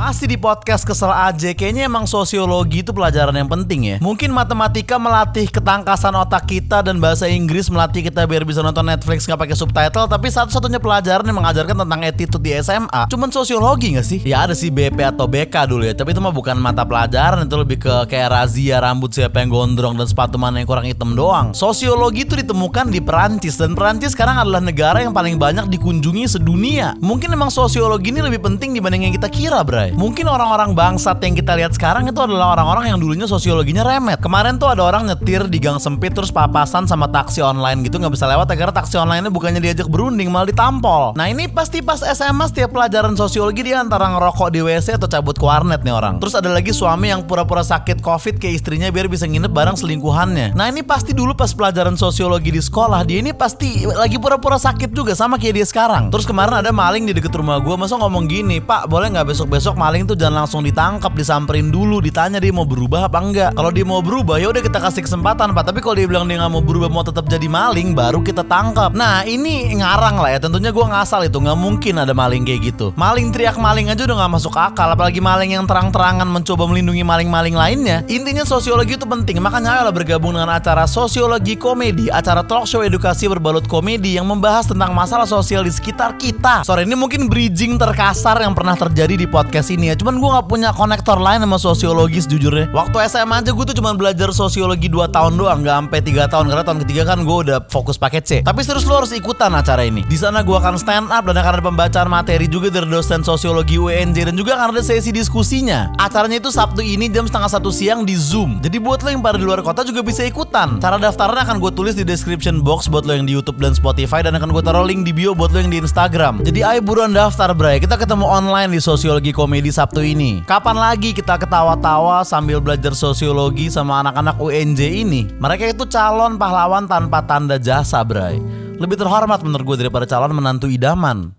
Masih di podcast kesel aja Kayaknya emang sosiologi itu pelajaran yang penting ya. Mungkin matematika melatih ketangkasan otak kita Dan bahasa Inggris melatih kita biar bisa nonton Netflix nggak pakai subtitle Tapi satu-satunya pelajaran yang mengajarkan tentang attitude di SMA Cuman sosiologi gak sih? Ya ada sih BP atau BK dulu ya Tapi itu mah bukan mata pelajaran Itu lebih ke kayak razia rambut siapa yang gondrong Dan sepatu mana yang kurang hitam doang. Sosiologi itu ditemukan di Perancis Dan Perancis sekarang adalah negara yang paling banyak dikunjungi sedunia. Mungkin emang sosiologi ini lebih penting dibanding yang kita kira Bray Mungkin orang-orang bangsat yang kita lihat sekarang itu adalah orang-orang yang dulunya sosiologinya remet. Kemarin tuh ada orang nyetir di gang sempit terus papasan sama taksi online gitu nggak bisa lewat karena taksi online-nya bukannya diajak berunding malah ditampol. Nah ini pasti pas SMA setiap pelajaran sosiologi dia antara ngerokok di WC atau cabut ke warnet nih orang. Terus ada lagi suami yang pura-pura sakit covid ke istrinya biar bisa nginep bareng selingkuhannya. Nah ini pasti dulu pas pelajaran sosiologi di sekolah dia ini pasti lagi pura-pura sakit juga sama kayak dia sekarang. Terus kemarin ada maling di deket rumah gue masa ngomong gini, Pak boleh nggak besok-besok maling tuh jangan langsung ditangkap, disamperin dulu, ditanya dia mau berubah apa enggak. Kalau dia mau berubah ya udah kita kasih kesempatan Pak. Tapi kalau dia bilang dia nggak mau berubah mau tetap jadi maling, baru kita tangkap. Nah ini ngarang lah ya. Tentunya gue ngasal itu nggak mungkin ada maling kayak gitu. Maling teriak maling aja udah nggak masuk akal, apalagi maling yang terang-terangan mencoba melindungi maling-maling lainnya. Intinya sosiologi itu penting. Makanya ayolah bergabung dengan acara sosiologi komedi, acara talk show edukasi berbalut komedi yang membahas tentang masalah sosial di sekitar kita. Sore ini mungkin bridging terkasar yang pernah terjadi di podcast ini ya. Cuma cuman gue gak punya konektor lain sama sosiologis jujurnya. Waktu SMA aja gue tuh cuma belajar sosiologi 2 tahun doang gak sampai 3 tahun. Karena tahun ketiga kan gue udah fokus paket C. Tapi serius lo harus ikutan acara ini. Di sana gue akan stand up dan akan ada pembacaan materi juga dari dosen sosiologi UNJ dan juga akan ada sesi diskusinya. Acaranya itu Sabtu ini jam setengah satu siang di Zoom. Jadi buat lo yang pada di luar kota juga bisa ikutan. Cara daftarnya akan gue tulis di description box buat lo yang di YouTube dan Spotify dan akan gue taruh link di bio buat lo yang di Instagram. Jadi ayo buruan daftar bray. Kita ketemu online di sosiologi komedi Sabtu satu ini. Kapan lagi kita ketawa-tawa sambil belajar sosiologi sama anak-anak UNJ ini? Mereka itu calon pahlawan tanpa tanda jasa, Bray. Lebih terhormat menurut gue daripada calon menantu idaman.